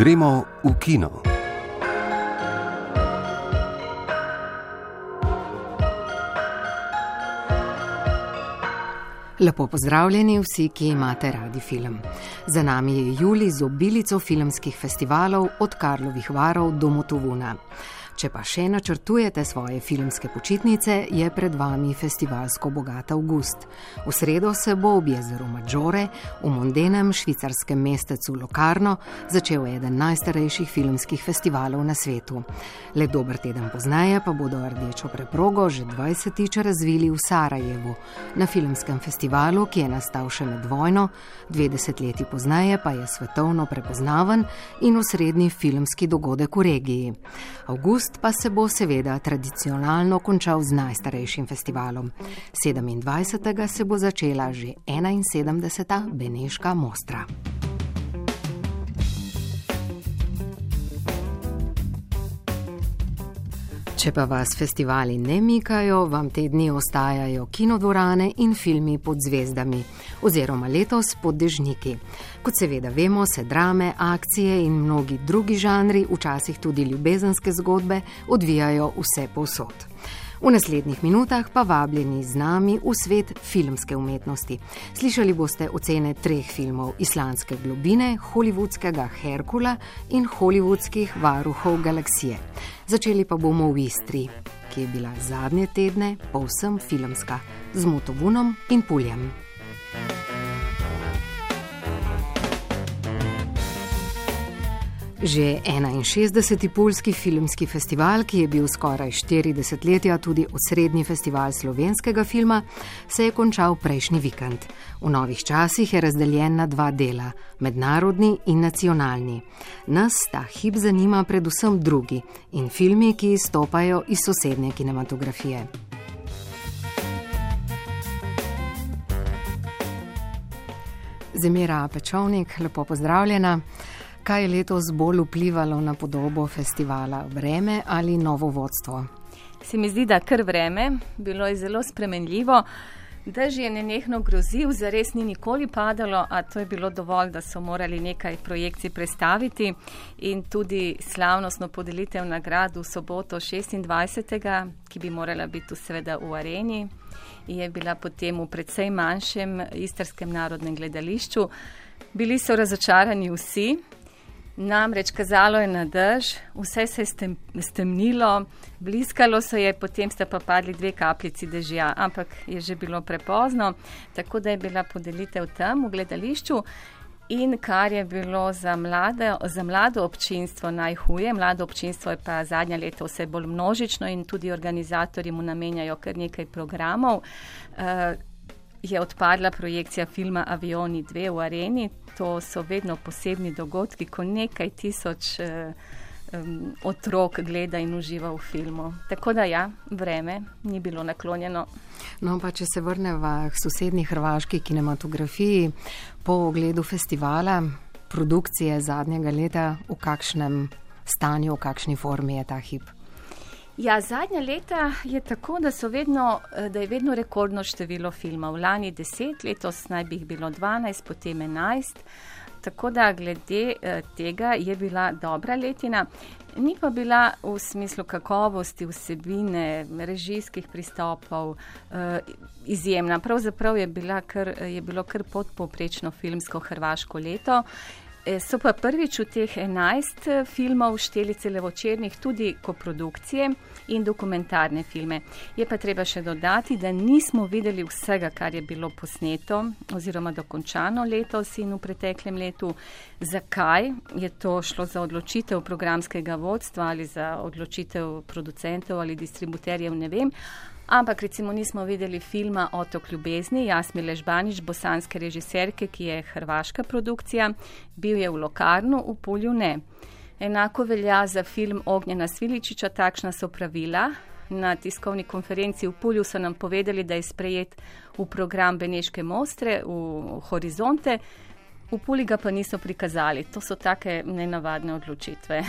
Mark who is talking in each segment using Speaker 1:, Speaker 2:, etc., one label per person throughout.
Speaker 1: Gremo v kino.
Speaker 2: Lepo pozdravljeni vsi, ki imate radi film. Za nami je Juli z obilico filmskih festivalov od Karlovih varov do Motovuna. Če pa še načrtujete svoje filmske počitnice, je pred vami festivalsko bogat avgust. V sredo se bo ob jezeru Maggiore, v mondenem švicarskem mestecu Locarno, začel eden najstarejših filmskih festivalov na svetu. Le dober teden pozneje pa bodo rdečo preprogo že 20-tič razvili v Sarajevu, na filmskem festivalu, ki je nastal še med vojno, dve desetletji pozneje pa je svetovno prepoznaven in osrednji filmski dogodek v regiji. August Avgust pa se bo seveda tradicionalno končal z najstarejšim festivalom. 27. se bo začela že 71. Beneška Mostra. Če pa vas festivali ne mikajo, vam te dni ostajajo kinodvorane in filmi pod zvezdami, oziroma letos pod dežniki. Kot seveda vemo, se drame, akcije in mnogi drugi žanri, včasih tudi ljubezenske zgodbe, odvijajo vse povsod. V naslednjih minutah pa vabljeni z nami v svet filmske umetnosti. Slišali boste ocene treh filmov: Islandske globine, holivudskega Herkula in holivudskih varuhov galaksije. Začeli pa bomo v Istri, ki je bila zadnje tedne povsem filmska, z motovunom in puljem. Že 61. Poljski filmski festival, ki je bil skoraj 40 letja tudi osrednji festival slovenskega filma, se je končal prejšnji vikend. V novih časih je razdeljen na dva dela: mednarodni in nacionalni. Nas ta hip zanima predvsem drugi in filmi, ki izstopajo iz sosednje kinematografije. Zemira Pečovnik, lepo pozdravljena. Kaj je letos bolj vplivalo na podobo festivala, vreme ali novo vodstvo?
Speaker 3: Se mi zdi, da kar vreme, bilo je zelo spremenljivo. Dež je nenehno grozil, zares ni nikoli padalo, a to je bilo dovolj, da so morali nekaj projekcij predstaviti in tudi slavnostno podelitev nagrad v soboto 26. ki bi morala biti seveda v areni, je bila potem v predvsej manjšem istrskem narodnem gledališču. Bili so razočarani vsi, Namreč kazalo je na dež, vse se je stemnilo, bliskalo se je, potem sta pa padli dve kapljici dežja, ampak je že bilo prepozno, tako da je bila podelitev tam v gledališču. In kar je bilo za, mlade, za mlado občinstvo najhuje, mlado občinstvo je pa zadnja leta vse bolj množično in tudi organizatorji mu namenjajo kar nekaj programov. Uh, je odpadla projekcija filma Avioni 2 v areni. To so vedno posebni dogodki, ko nekaj tisoč eh, um, otrok gleda in uživa v filmu. Tako da ja, vreme ni bilo naklonjeno.
Speaker 2: No, pa če se vrnemo k sosednji hrvaški kinematografiji, po ogledu festivala, produkcije zadnjega leta, v kakšnem stanju, v kakšni formi je ta hip?
Speaker 3: Ja, zadnja leta je tako, da, vedno, eh, da je vedno rekordno število filmov. Lani 10, letos naj bi jih bilo 12, potem 11. Tako da glede eh, tega je bila dobra letina. Ni pa bila v smislu kakovosti, vsebine, režijskih pristopov eh, izjemna. Pravzaprav je, kar, je bilo kar podpoprečno filmsko hrvaško leto. So pa prvič v teh 11 e, filmov šteli celovočernih tudi koprodukcije in dokumentarne filme. Je pa treba še dodati, da nismo videli vsega, kar je bilo posneto oziroma dokončano letos in v preteklem letu. Zakaj je to šlo za odločitev programskega vodstva ali za odločitev producentov ali distributerjev, ne vem. Ampak recimo nismo videli filma Otok ljubezni, Jasmile Žbanič, bosanske režiserke, ki je hrvaška produkcija, bil je v Lokarnu, v Pulju ne. Enako velja za film Ognjena Sviličiča, takšna so pravila. Na tiskovni konferenci v Pulju so nam povedali, da je sprejet v program Beneške mostre, v Horizonte, v Puli ga pa niso prikazali. To so take nenavadne odločitve.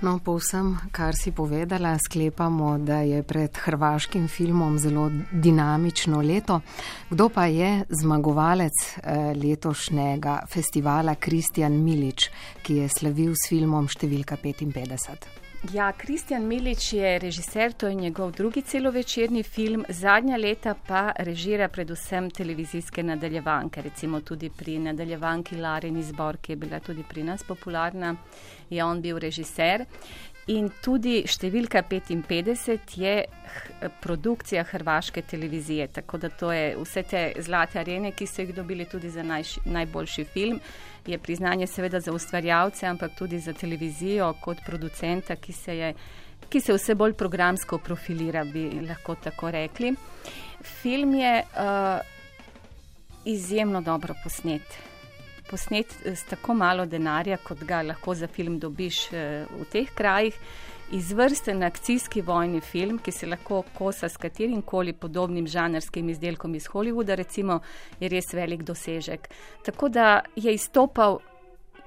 Speaker 2: No, po vsem, kar si povedala, sklepamo, da je pred hrvaškim filmom zelo dinamično leto. Kdo pa je zmagovalec eh, letošnjega festivala Kristjan Milič, ki je slavil s filmom številka 55?
Speaker 3: Ja, Kristjan Milič je režiser, to je njegov drugi celovečerni film, zadnja leta pa režira predvsem televizijske nadaljevanke, recimo tudi pri nadaljevanki Larin izbor, ki je bila tudi pri nas popularna, je on bil režiser. In tudi številka 55 je produkcija hrvaške televizije, tako da to je vse te zlate arene, ki so jih dobili tudi za naj, najboljši film je priznanje seveda za ustvarjalce, ampak tudi za televizijo kot producenta, ki se, je, ki se vse bolj programsko profilira, bi lahko tako rekli. Film je uh, izjemno dobro posnet. Posnet s tako malo denarja, kot ga lahko za film dobiš uh, v teh krajih izvrsten akcijski vojni film, ki se lahko kosa s katerim koli podobnim žanrskim izdelkom iz Hollywooda, recimo, je res velik dosežek. Tako da je izstopal,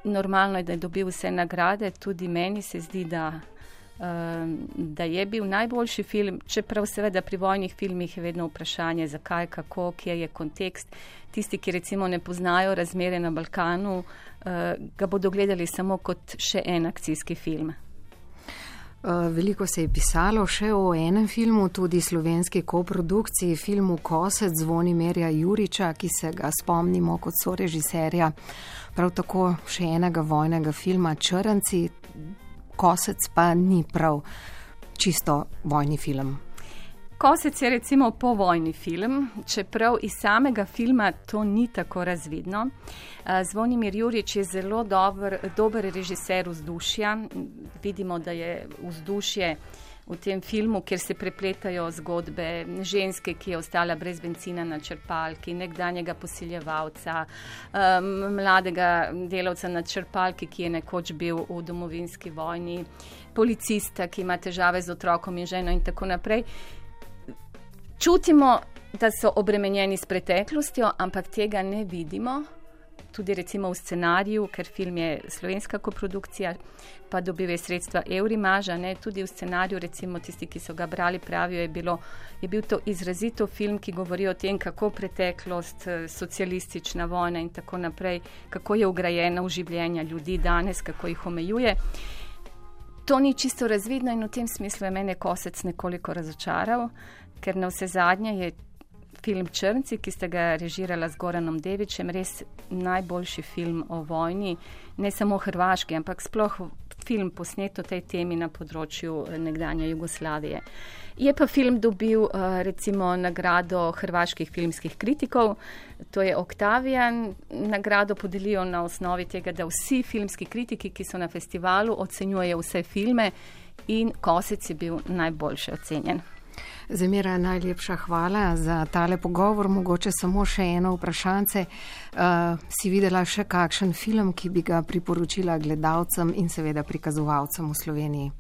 Speaker 3: normalno je, da je dobil vse nagrade, tudi meni se zdi, da, um, da je bil najboljši film, čeprav seveda pri vojnih filmih je vedno vprašanje, zakaj, kako, kje je kontekst. Tisti, ki recimo ne poznajo razmere na Balkanu, uh, ga bodo gledali samo kot še en akcijski film.
Speaker 2: Eh, veliko se je pisalo še o enem filmu, tudi slovenski koprodukciji, filmu Kosec Zvonimerja Juriča, ki se ga spomnimo kot so režiserja. Prav tako še enega vojnega filma Črnci. Kosec pa ni prav čisto vojni film.
Speaker 3: Kosec je recimo povojni film, čeprav iz samega filma to ni tako razvidno. Eh, Zvonimir Jurič je zelo dober, dober režiser vzdušja. Vidimo, da je vzdušje v tem filmu, kjer se prepletajo zgodbe ženske, ki je ostala brez benzina na črpalki, nekdanjega posiljevalca, mladega delavca na črpalki, ki je nekoč bil v domovinski vojni, policista, ki ima težave z otrokom in ženo in tako naprej čutimo, da so obremenjeni s preteklostjo, ampak tega ne vidimo. Tudi recimo v scenariju, ker film je slovenska koprodukcija, pa dobive sredstva Eurimaža, ne, tudi v scenariju, recimo tisti, ki so ga brali, pravijo, je, bilo, je bil to izrazito film, ki govori o tem, kako preteklost, eh, socialistična vojna in tako naprej, kako je ugrajena v življenja ljudi danes, kako jih omejuje. To ni čisto razvidno in v tem smislu je mene kosec nekoliko razočaral ker na vse zadnje je film Črnci, ki ste ga režirala z Goranom Devičem, res najboljši film o vojni, ne samo hrvaški, ampak sploh film posnet o tej temi na področju eh, nekdanje Jugoslavije. Je pa film dobil eh, recimo nagrado hrvaških filmskih kritikov, to je Octavian. Nagrado podelijo na osnovi tega, da vsi filmski kritiki, ki so na festivalu, ocenjujejo vse filme in Kosec je bil najboljše ocenjen.
Speaker 2: Zemira, najlepša hvala za tale pogovor. Mogoče samo še eno vprašanje. Uh, si videla še kakšen film, ki bi ga priporočila gledalcem in seveda prikazovalcem v Sloveniji?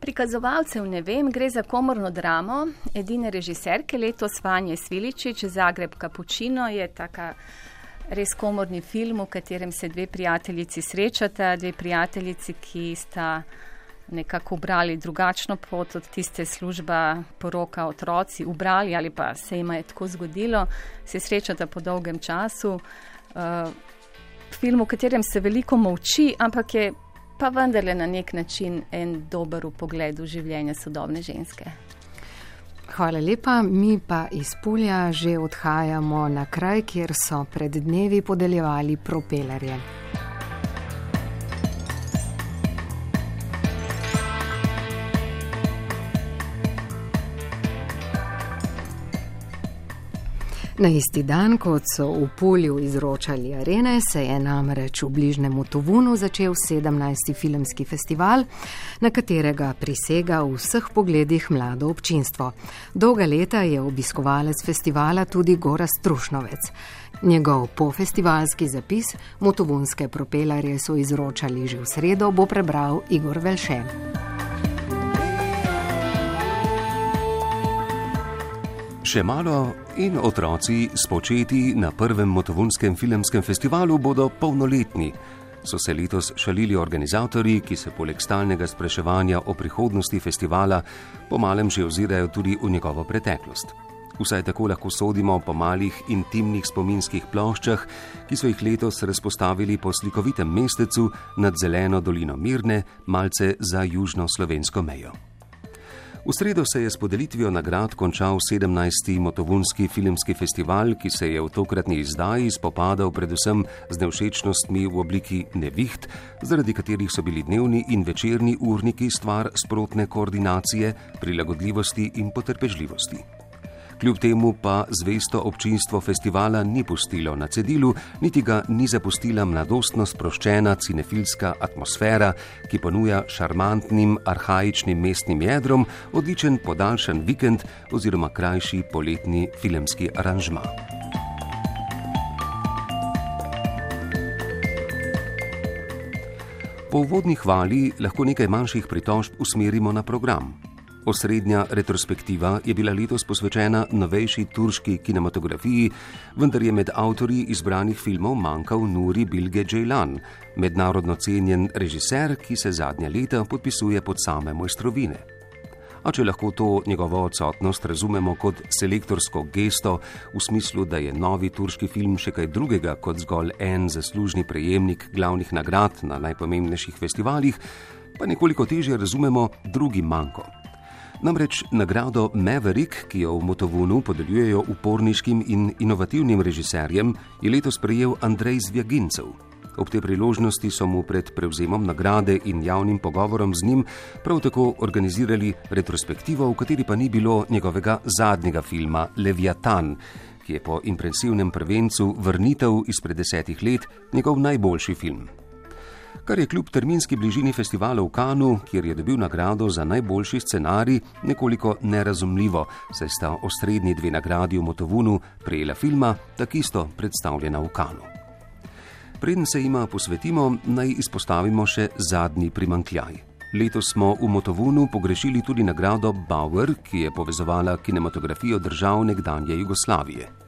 Speaker 3: Prikazovalcev ne vem, gre za komorno dramo. Edine režiserke letos Vanje Sviličič, Zagreb Kapučino je taka. Res komorni film, v katerem se dve prijateljici srečata, dve prijateljici, ki sta nekako obrali drugačno pot od tiste služba, poroka, otroci, ubrali ali pa se jim je tako zgodilo, se srečata po dolgem času. Uh, film, v katerem se veliko molči, ampak je pa vendarle na nek način en dober pogled v življenje sodobne ženske.
Speaker 2: Hvala lepa, mi pa iz Pulja že odhajamo na kraj, kjer so pred dnevi podeljevali propelerje. Na isti dan, kot so v Pulju izročali arene, se je namreč v bližnjem Tovunu začel 17. filmski festival, na katerega prisega v vseh pogledih mlado občinstvo. Dolga leta je obiskovalec festivala tudi Gora Strušnovec. Njegov pofestivalski zapis, motovunske propelarje so izročali že v sredo, bo prebral Igor Velšen.
Speaker 1: Še malo in otroci spočeti na prvem motovunskem filmskem festivalu bodo polnoletni. so se letos šalili organizatorji, ki se poleg stalnega spraševanja o prihodnosti festivala pomalem že ozirajo tudi v njegovo preteklost. Vsaj tako lahko sodimo po malih intimnih spominskih ploščah, ki so jih letos razpostavili po slikovitem mestecu nad zeleno dolino Mirne, malce za južno slovensko mejo. V sredo se je s podelitvijo nagrad končal 17. Motovunski filmski festival, ki se je v tokratni izdaji spopadal predvsem z nevšečnostmi v obliki neviht, zaradi katerih so bili dnevni in večerni urniki stvar sprotne koordinacije, prilagodljivosti in potrpežljivosti. Kljub temu pa zvesto občinstvo festivala ni pustilo na cedilu, niti ga ni zapustila mladostno sproščena cinefilska atmosfera, ki ponuja šarmantnim, arhajičnim mestnim jedrom odličen podaljšan vikend oziroma krajši poletni filmski aranžma. Po uvodni hvali lahko nekaj manjših pritožb usmerimo na program. Osrednja retrospektiva je bila letos posvečena novejši turški kinematografiji, vendar je med avtorji izbranih filmov manjkal Nuri Bilge Džejlan, mednarodno cenjen režiser, ki se zadnja leta podpisuje pod same mojstrovine. A če lahko to njegovo odsotnost razumemo kot selektorsko gesto, v smislu, da je novi turški film še kaj drugega kot zgolj en zaslužni prejemnik glavnih nagrad na najpomembnejših festivalih, pa nekoliko težje razumemo drugi manjko. Namreč nagrado Maverick, ki jo v Motovunu podeljujejo uporniškim in inovativnim režiserjem, je letos prejel Andrej Zvjagincev. Ob tej priložnosti so mu pred prevzemom nagrade in javnim pogovorom z njim prav tako organizirali retrospektivo, v kateri pa ni bilo njegovega zadnjega filma Leviatan, ki je po impresivnem prvencu Vrnitev izpred desetih let njegov najboljši film kar je kljub terminski bližini festivala v Kanu, kjer je dobil nagrado za najboljši scenarij, nekoliko nerazumljivo, saj sta osrednji dve nagradi v Motovunu prejela filma, tako isto predstavljena v Kanu. Preden se jima posvetimo, naj izpostavimo še zadnji primankljaj. Letos smo v Motovunu pogrešili tudi nagrado Bauer, ki je povezovala kinematografijo držav nekdanje Jugoslavije.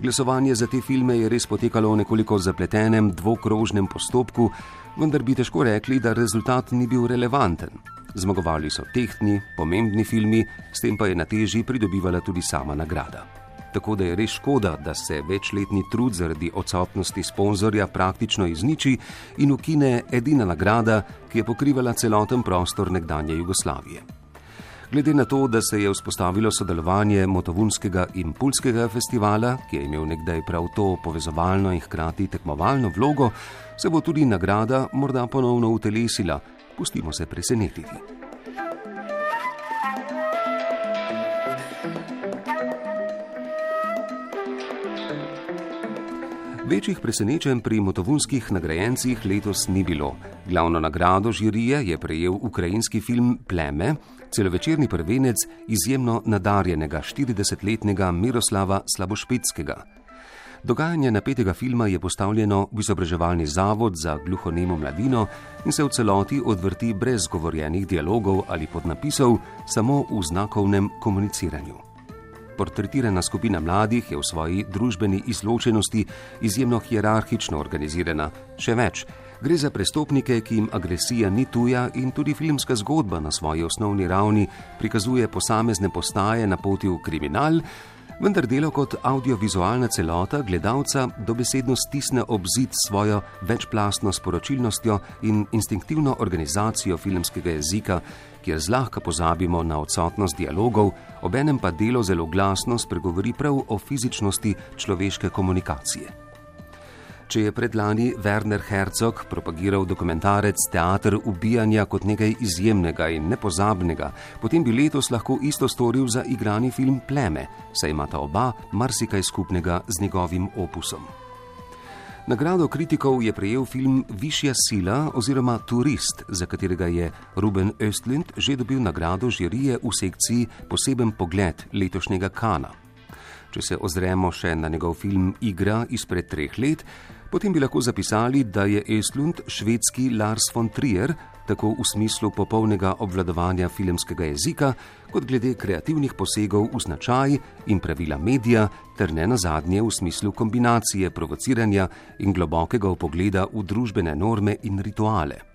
Speaker 1: Glasovanje za te filme je res potekalo v nekoliko zapletenem dvokrožnem postopku, vendar bi težko rekli, da rezultat ni bil relevanten. Zmagovali so tehtni, pomembni filmi, s tem pa je na teži pridobivala tudi sama nagrada. Tako da je res škoda, da se večletni trud zaradi odsotnosti sponzorja praktično izniči in ukine edina nagrada, ki je pokrivala celoten prostor nekdanje Jugoslavije. Glede na to, da se je vzpostavilo sodelovanje Motovunskega in Pulskega festivala, ki je imel nekdaj prav to povezovalno in hkrati tekmovalno vlogo, se bo tudi nagrada morda ponovno utelesila. Pustimo se presenetiti. Večjih presenečenj pri motovunskih nagrajencih letos ni bilo. Glavno nagrado žirije je prejel ukrajinski film Pleme, celovečerni prvenec izjemno nadarjenega 40-letnega Miroslava Slabošpetskega. Dogajanje napetega filma je postavljeno v izobraževalni zavod za gluhonemo mladino in se v celoti odvrti brez govorjenih dialogov ali podnapisov, samo v znakovnem komuniciranju. Portretirana skupina mladih je v svoji družbeni izločenosti izjemno hierarhično organizirana, še več. Gre za prestopnike, ki jim agresija ni tuja in tudi filmska zgodba na svoji osnovni ravni prikazuje posamezne postaje na poti v kriminal, vendar delo kot audiovizualna celota gledalca dobesedno stisne ob zid svojo večplastno sporočilnostjo in instinktivno organizacijo filmskega jezika, kjer zlahka pozabimo na odsotnost dialogov, obenem pa delo zelo glasno spregovori prav o fizičnosti človeške komunikacije. Če je predlani Werner Herzog propagiral dokumentarec Teater ubijanja kot nekaj izjemnega in nepozabnega, potem bi letos lahko isto storil za igrani film Pleme, saj imata oba marsikaj skupnega z njegovim opusom. Nagrado kritikov je prejel film Višja sila oziroma Turist, za katerega je Ruben Östlund že dobil nagrado žirije v sekciji Poseben pogled letošnjega Kana. Če se ozremo še na njegov film Igra izpred treh let, potem bi lahko zapisali, da je Estlund švedski Lars von Trier, tako v smislu popolnega obvladovanja filmskega jezika, kot glede kreativnih posegov v značaj in pravila medija, ter ne nazadnje v smislu kombinacije provociranja in globokega upogleda v družbene norme in rituale.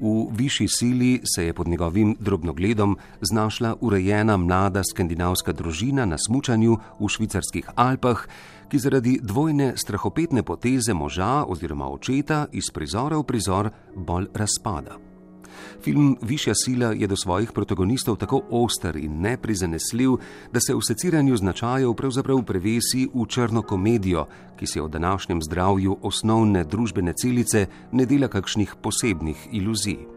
Speaker 1: V višji sili se je pod njegovim drobnogledom znašla urejena mlada skandinavska družina na smučanju v švicarskih Alpah, ki zaradi dvojne strahopetne poteze moža oziroma očeta iz prizora v prizor bolj razpada. Film Višja sila je do svojih protagonistov tako oster in neprizanesljiv, da se v seciranju značajev pravzaprav prevesi v črno komedijo, ki se v današnjem zdravju osnovne družbene celice ne dela kakšnih posebnih iluzij.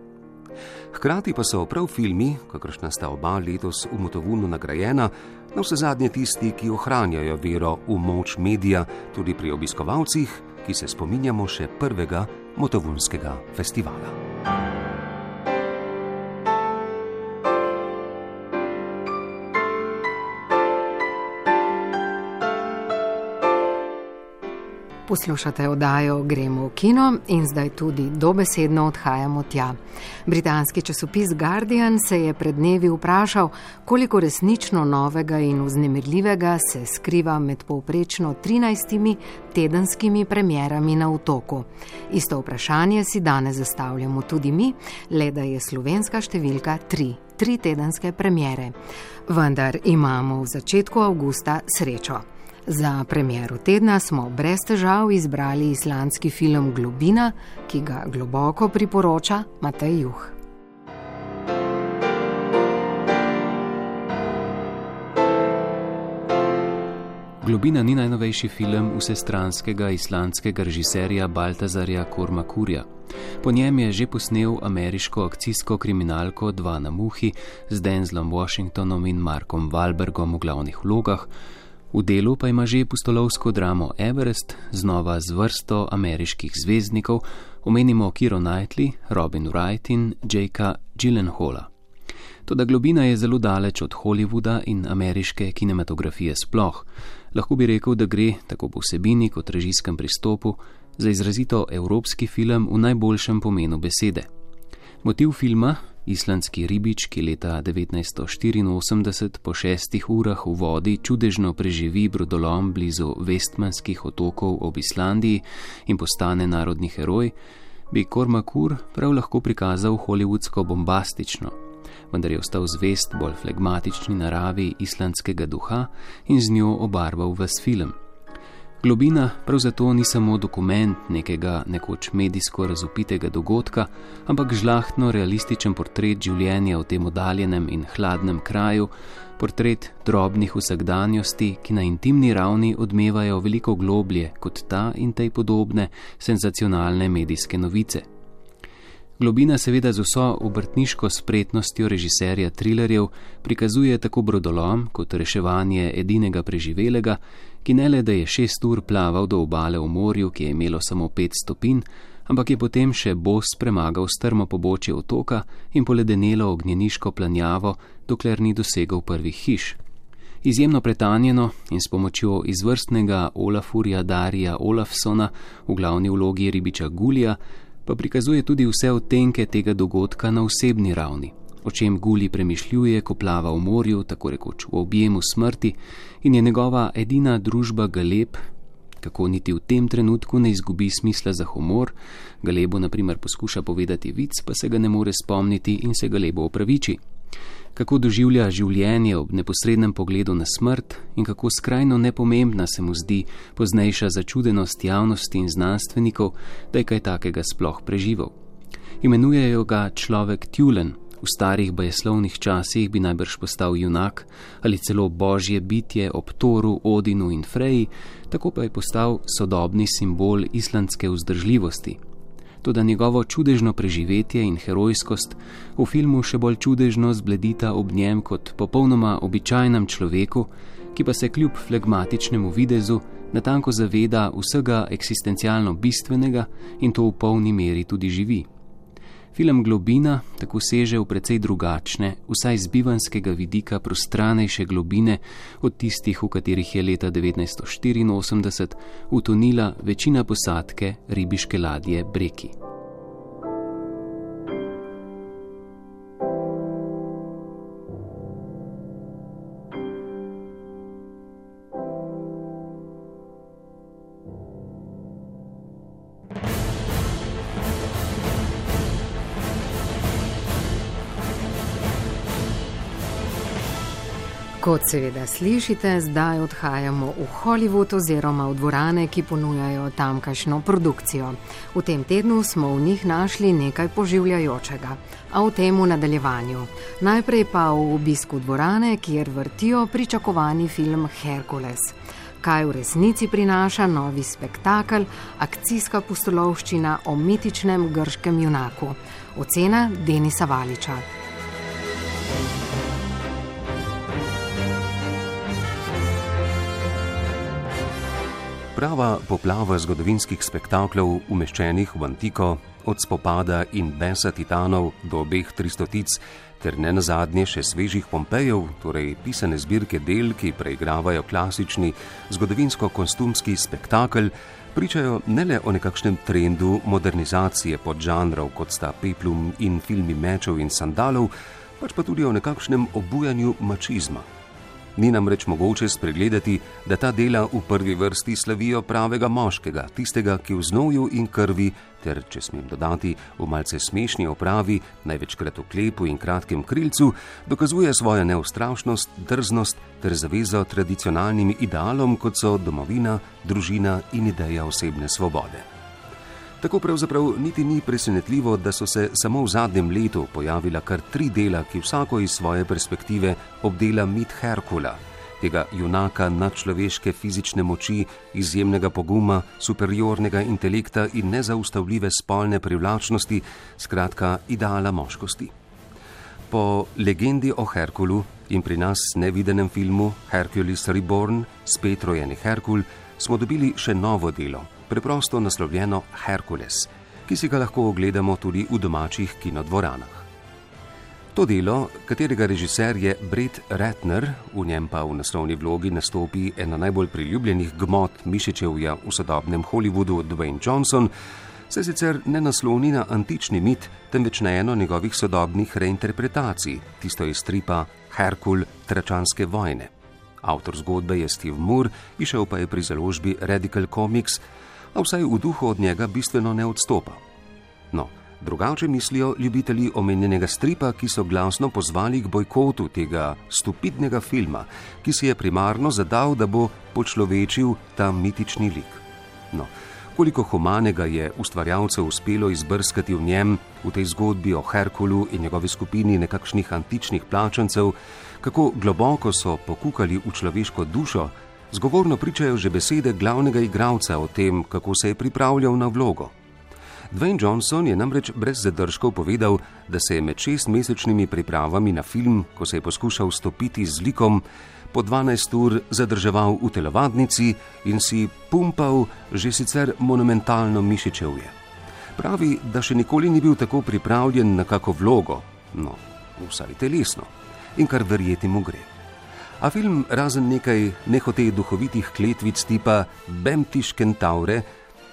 Speaker 1: Hkrati pa so prav filmi, kakršna sta oba letos v Motovunu nagrajena, na vse zadnje tisti, ki ohranjajo vero v moč medija, tudi pri obiskovalcih, ki se spominjamo še prvega Motovunskega festivala.
Speaker 2: Poslušate oddajo Gremo v kino in zdaj tudi dobesedno odhajamo tja. Britanski časopis Guardian se je pred dnevi vprašal, koliko resnično novega in vznemirljivega se skriva med povprečno 13 tedenskimi premjerami na otoku. Isto vprašanje si danes zastavljamo tudi mi, le da je slovenska številka 3. Tri tedenske premjere. Vendar imamo v začetku avgusta srečo. Za premjero tedna smo brez težav izbrali islandski film Globina, ki ga globoko priporoča Matej Juh.
Speaker 4: Globina ni najnovejši film vsestranskega islandskega režiserja Baltazarja Kormakurja. Po njem je že posnel ameriško akcijsko kriminalko Dva na muhi z Denzlom Washingtonom in Markom Wahlbergom v glavnih vlogah, V delu pa ima že pustolovsko dramo Everest, znova z vrsto ameriških zvezdnikov, omenimo Kiro Knightley, Robin Wright in Jakea Gyllenhaala. Toda globina je zelo daleč od Hollywooda in ameriške kinematografije sploh. Lahko bi rekel, da gre, tako po vsebini kot režijskem pristopu, za izrazito evropski film v najboljšem pomenu besede. Motiv filma, islandski ribič, ki leta 1984 po šestih urah v vodi čudežno preživi brodolom blizu Vestmanskih otokov ob Islandiji in postane narodni heroj, bi Kormakur prav lahko prikazal hollywoodsko bombastično, vendar je ostal zvest bolj flegmatični naravi islandskega duha in z njo obarval ves film. Globina prav zato ni samo dokument nekega nekoč medijsko razupitega dogodka, ampak žlahtno realističen portret življenja v tem oddaljenem in hladnem kraju, portret drobnih vsakdanjosti, ki na intimni ravni odmevajo veliko globlje kot ta in tej podobne senzacionalne medijske novice. Globina seveda z vso obrtniško spretnostjo režiserja trilerjev prikazuje tako brodolom kot reševanje edinega preživelega, ki ne le da je šest ur plaval do obale v morju, ki je imelo samo pet stopinj, ampak je potem še bos premagal strmo pobočje otoka in poledenelo ognjeniško planjavo, dokler ni dosegel prvih hiš. Izjemno pretanjeno in s pomočjo izvrstnega Olafurja Darija Olafsona v glavni vlogi ribiča Gulija, pa prikazuje tudi vse odtenke tega dogodka na osebni ravni o čem Guli premišljuje, ko plava v morju, tako rekoč v objemu smrti, in je njegova edina družba Galeb, kako niti v tem trenutku ne izgubi smisla za humor. Galebu, na primer, poskuša povedati vic, pa se ga ne more spomniti in se Galebo opraviči. Kako doživlja življenje ob neposrednem pogledu na smrt in kako skrajno nepomembna se mu zdi poznejša začudenost javnosti in znanstvenikov, da je kaj takega sploh preživel. Imenujejo ga človek Tulen, V starih bajeslovnih časih bi najbrž postal junak ali celo božje bitje ob Toru, Odinu in Freji, tako pa je postal sodobni simbol islandske vzdržljivosti. Toda njegovo čudežno preživetje in herojskost v filmu še bolj čudežno zbledita ob njem kot popolnoma običajnem človeku, ki pa se kljub flegmatičnemu videzu natanko zaveda vsega eksistencialno bistvenega in to v polni meri tudi živi. Film Globina tako seže v precej drugačne, vsaj z bivanskega vidika prostranejše globine od tistih, v katerih je leta 1984 utonila večina posadke ribiške ladje Breki.
Speaker 2: Kot seveda slišite, zdaj odhajamo v Hollywood oziroma v dvorane, ki ponujajo tamkajšno produkcijo. V tem tednu smo v njih našli nekaj poživljajočega, a v tem v nadaljevanju. Najprej pa v obisku dvorane, kjer vrtijo pričakovani film Herkules. Kaj v resnici prinaša novi spektakel, akcijska pustolovščina o mitičnem grškem junaku. Ocena Denisa Valiča.
Speaker 1: Prava poplava zgodovinskih spektaklov, umeščenih v antiko, od spopada in besa titanov do obeh tristotic, ter ne nazadnje še svežih Pompejev, torej pisane zbirke del, ki preigravajo klasični zgodovinsko-kostumski spektakel, pričajo ne le o nekakšnem trendu modernizacije podžanrov, kot sta peplum in filmi mečev in sandalov, pač pa tudi o nekakšnem obujanju mačizma. Ni nam reč mogoče spregledati, da ta dela v prvi vrsti slavijo pravega moškega, tistega, ki v znoju in krvi, ter, če smem dodati, v malce smešni opravi, največkrat v klepu in kratkem krilcu, dokazuje svojo neustrašnost, drznost ter zavezo tradicionalnim idealom, kot so domovina, družina in ideja osebne svobode. Tako pravzaprav niti ni presenetljivo, da so se samo v zadnjem letu pojavila kar tri dela, ki vsako iz svoje perspektive obdela mit Herkula, tega junaka nadčloveške fizične moči, izjemnega poguma, superiornega intelekta in nezaustavljive spolne privlačnosti, skratka ideala moškosti. Po legendi o Herkulu in pri nas nevidenem filmu Hercules Reborn, spet rojeni Herkul, smo dobili še novo delo preprosto naslovljeno Herkules, ki si ga lahko ogledamo tudi v domačih kinodvoranah. To delo, katerega režiser je Brett Ratner, v njem pa v naslovni vlogi nastopi ena najbolj priljubljenih gmot mišičevja v sodobnem Hollywoodu Dwayne Johnson, se sicer ne nasloni na antični mit, temveč na eno njegovih sodobnih reinterpretacij, tisto iz stripa Herkul Tračanske vojne. Avtor zgodbe je Steve Moore, išel pa je pri založbi Radical Comics, a vsaj v duhu od njega bistveno ne odstopa. No, drugače mislijo ljubitelji omenjenega stripa, ki so glasno pozvali k bojkotu tega stupidnega filma, ki si je primarno zadal, da bo počlovečil ta mitični lik. No, koliko humanega je ustvarjalcev uspelo izbrskati v njem, v tej zgodbi o Herkulu in njegovi skupini nekakšnih antičnih plačancev, kako globoko so pokukali v človeško dušo, Zgovorno pričajo že besede glavnega igralca o tem, kako se je pripravljal na vlogo. Dwayne Johnson je namreč brez zadržkov povedal, da se je med šestmesečnimi pripravami na film, ko se je poskušal stopiti z likom, po 12 ur zadrževal v telovadnici in si pumpal že sicer monumentalno mišičevje. Pravi, da še nikoli ni bil tako pripravljen na kako vlogo, no, vsaj telesno, in kar verjeti mu gre. A film, razen nekaj nehote duhovitih kletvic tipa Bemtiš Kentaure,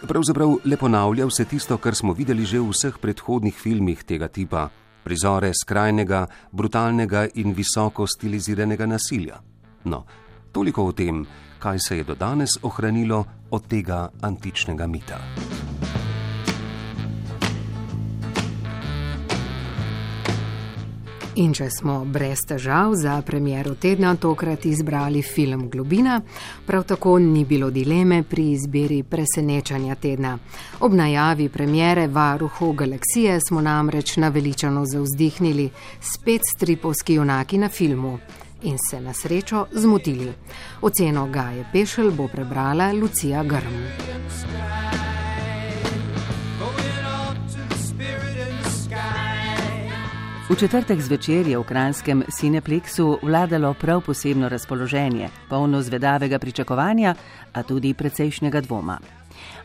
Speaker 1: pravzaprav le ponavlja vse tisto, kar smo videli že v vseh predhodnih filmih tega tipa: prizore skrajnega, brutalnega in visoko stiliziranega nasilja. No, toliko o tem, kaj se je do danes ohranilo od tega antičnega mita.
Speaker 2: In če smo brez težav za premjero tedna tokrat izbrali film Globina, prav tako ni bilo dileme pri izbiri presenečanja tedna. Ob najavi premjere Varuhu galaksije smo namreč naveličano zauzdihnili spet stripovski junaki na filmu. In se na srečo zmotili. Oceno Gaje Pešel bo prebrala Lucija Grm.
Speaker 5: V četrtek zvečer je v kranskem Cineplexu vladalo prav posebno razpoloženje, polno zvedavega pričakovanja, a tudi precejšnjega dvoma.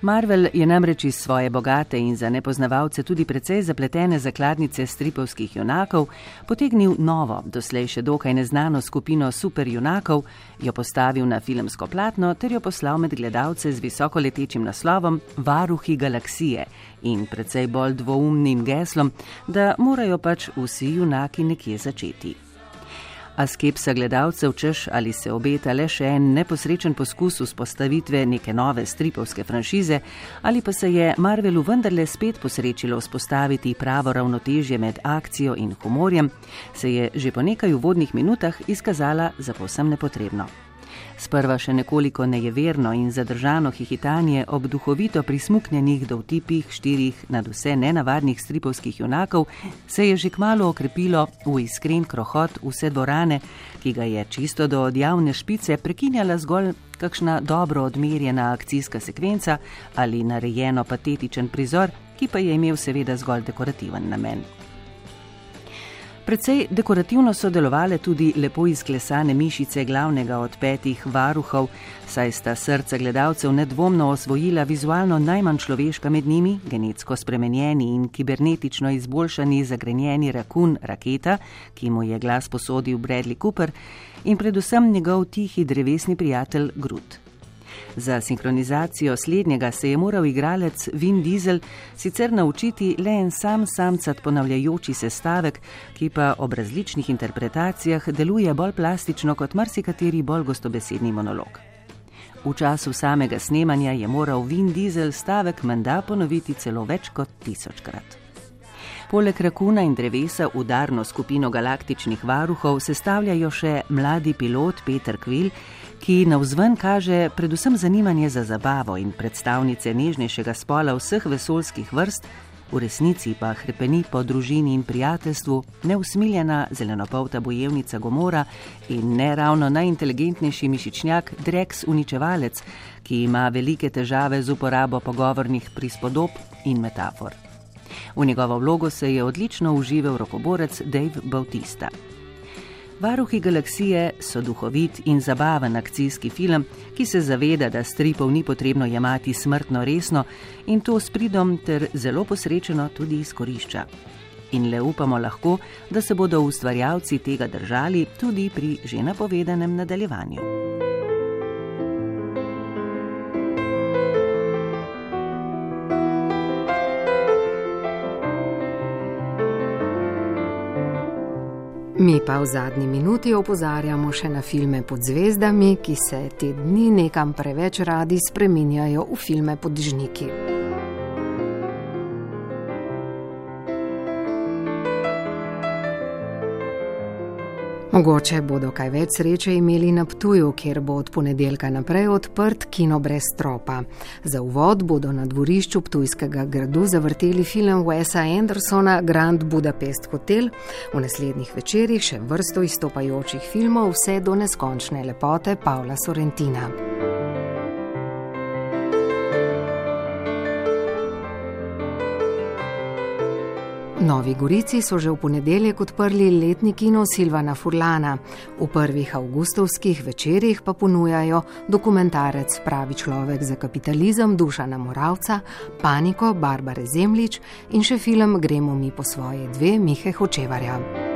Speaker 5: Marvel je namreč iz svoje bogate in za nepoznavalce tudi precej zapletene zakladnice stripovskih junakov potegnil novo, doslej še dokaj neznano skupino superjunakov, jo postavil na filmsko platno ter jo poslal med gledalce z visokoletečim naslovom Varuhi galaksije in precej bolj dvoumnim geslom, da morajo pač vsi junaki nekje začeti a skepsa gledalcev češ ali se obeta le še en neposrečen poskus vzpostavitve neke nove stripovske franšize, ali pa se je Marvelu vendarle spet posrečilo vzpostaviti pravo ravnotežje med akcijo in humorjem, se je že po nekaj uvodnih minutah izkazala za povsem nepotrebno. Sprva še nekoliko nejeverno in zadržano hihitanje ob duhovito prismuknjenih dovtipih štirih nad vse nenavadnih stripovskih junakov se je že kmalo okrepilo v iskren krohot vse dvorane, ki ga je čisto do odjavne špice prekinjala zgolj kakšna dobro odmerjena akcijska sekvenca ali narejeno patetičen prizor, ki pa je imel seveda zgolj dekorativen namen. Predvsej dekorativno so delovale tudi lepo izklesane mišice glavnega od petih varuhov, saj sta srca gledalcev nedvomno osvojila vizualno najmanj človeška med njimi, genetsko spremenjeni in kibernetično izboljšani zagrenjeni rakun raketa, ki mu je glas posodil Bradley Cooper, in predvsem njegov tihi drevesni prijatelj Grut. Za sinhronizacijo slednjega se je moral igralec Vin Diesel sicer naučiti le en sam samcat ponavljajoči se stavek, ki pa ob različnih interpretacijah deluje bolj plastično kot marsikateri bolj gostobesedni monolog. V času samega snemanja je moral Vin Diesel stavek menda ponoviti celo več kot tisočkrat. Poleg rakuna in drevesa udarno skupino galaktičnih varuhov sestavljajo še mladi pilot Peter Quill, ki navzven kaže predvsem zanimanje za zabavo in predstavnice nežnejšega spola vseh vesoljskih vrst, v resnici pa hrepeni po družini in prijateljstvu, neusmiljena zelenopolta bojevnica Gomora in ne ravno najinteligentnejši mišičnjak Drex Uničevalec, ki ima velike težave z uporabo pogovornih prispodob in metafor. V njegovo vlogo se je odlično užival rokoborec Dave Bautista. Varuhi galaksije so duhovit in zabaven akcijski film, ki se zaveda, da stripov ni potrebno jemati smrtno resno in to s pridom ter zelo posrečeno tudi izkorišča. In le upamo lahko, da se bodo ustvarjalci tega držali tudi pri že napovedanem nadaljevanju.
Speaker 2: Mi pa v zadnji minuti opozarjamo še na filme pod zvezdami, ki se te dni nekam preveč radi spreminjajo v filme pod žniki. Mogoče bodo kaj več sreče imeli na Ptuju, kjer bo od ponedeljka naprej odprt kino brez stropa. Za uvod bodo na dvorišču Ptujskega gradu zavrteli film Wesa Andersona Grand Budapest Hotel, v naslednjih večerjih še vrsto izstopajočih filmov, vse do neskončne lepote Pavla Sorrentina. Novi Gorici so že v ponedeljek odprli letni kino Silvana Furlana. V prvih avgustovskih večerjih pa ponujajo dokumentarec Pravi človek za kapitalizem Dušana Moravca, Paniko Barbare Zemlič in še film Gremo mi po svoje dve Mihe Hočevarja.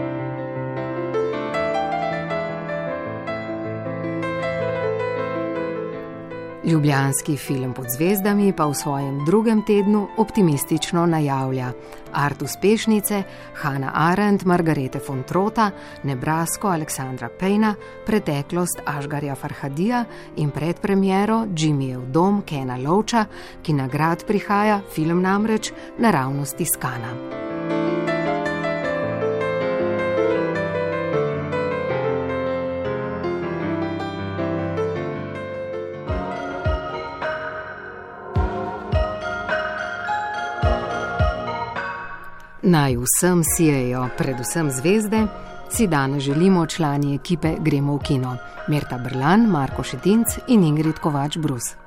Speaker 2: Ljubljanski film pod zvezdami pa v svojem drugem tednu optimistično najavlja art uspešnice Hanna Arendt, Margarete von Trota, Nebrasko Aleksandra Pejna, preteklost Ažgarja Farhadija in predpremiero Jimmyjev dom Kena Lovča, ki nagrad prihaja, film namreč naravnost iskana. Naj vsem sijejo, predvsem zvezde, si danes želimo člani ekipe Gremo v kino. Merta Brlan, Marko Šetinc in Ingrid Kovač Brus.